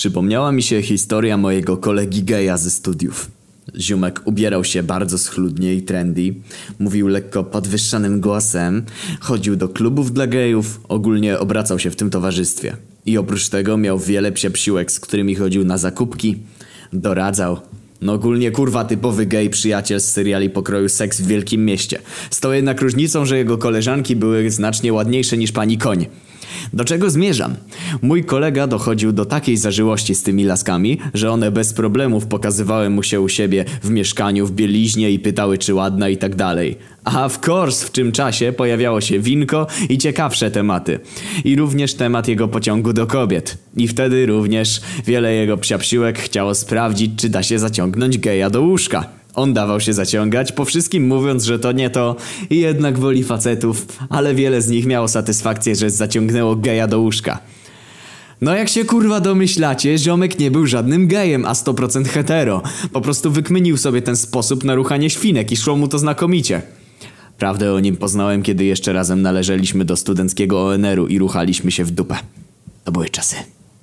Przypomniała mi się historia mojego kolegi geja ze studiów. Ziomek ubierał się bardzo schludnie i trendy, mówił lekko podwyższonym głosem, chodził do klubów dla gejów, ogólnie obracał się w tym towarzystwie. I oprócz tego miał wiele psiapsiłek, z którymi chodził na zakupki, doradzał. No ogólnie kurwa typowy gej przyjaciel z seriali pokroju Seks w Wielkim Mieście. Z tą jednak różnicą, że jego koleżanki były znacznie ładniejsze niż pani koń. Do czego zmierzam? Mój kolega dochodził do takiej zażyłości z tymi laskami, że one bez problemów pokazywały mu się u siebie w mieszkaniu, w bieliźnie i pytały czy ładna i tak dalej. A w course w czym czasie pojawiało się winko i ciekawsze tematy. I również temat jego pociągu do kobiet. I wtedy również wiele jego psiapsiłek chciało sprawdzić, czy da się zaciągnąć geja do łóżka. On dawał się zaciągać, po wszystkim mówiąc, że to nie to i jednak woli facetów, ale wiele z nich miało satysfakcję, że zaciągnęło geja do łóżka. No jak się kurwa domyślacie, ziomek nie był żadnym gejem, a 100% hetero. Po prostu wykminił sobie ten sposób na ruchanie świnek i szło mu to znakomicie. Prawdę o nim poznałem, kiedy jeszcze razem należeliśmy do studenckiego ONR-u i ruchaliśmy się w dupę. To były czasy.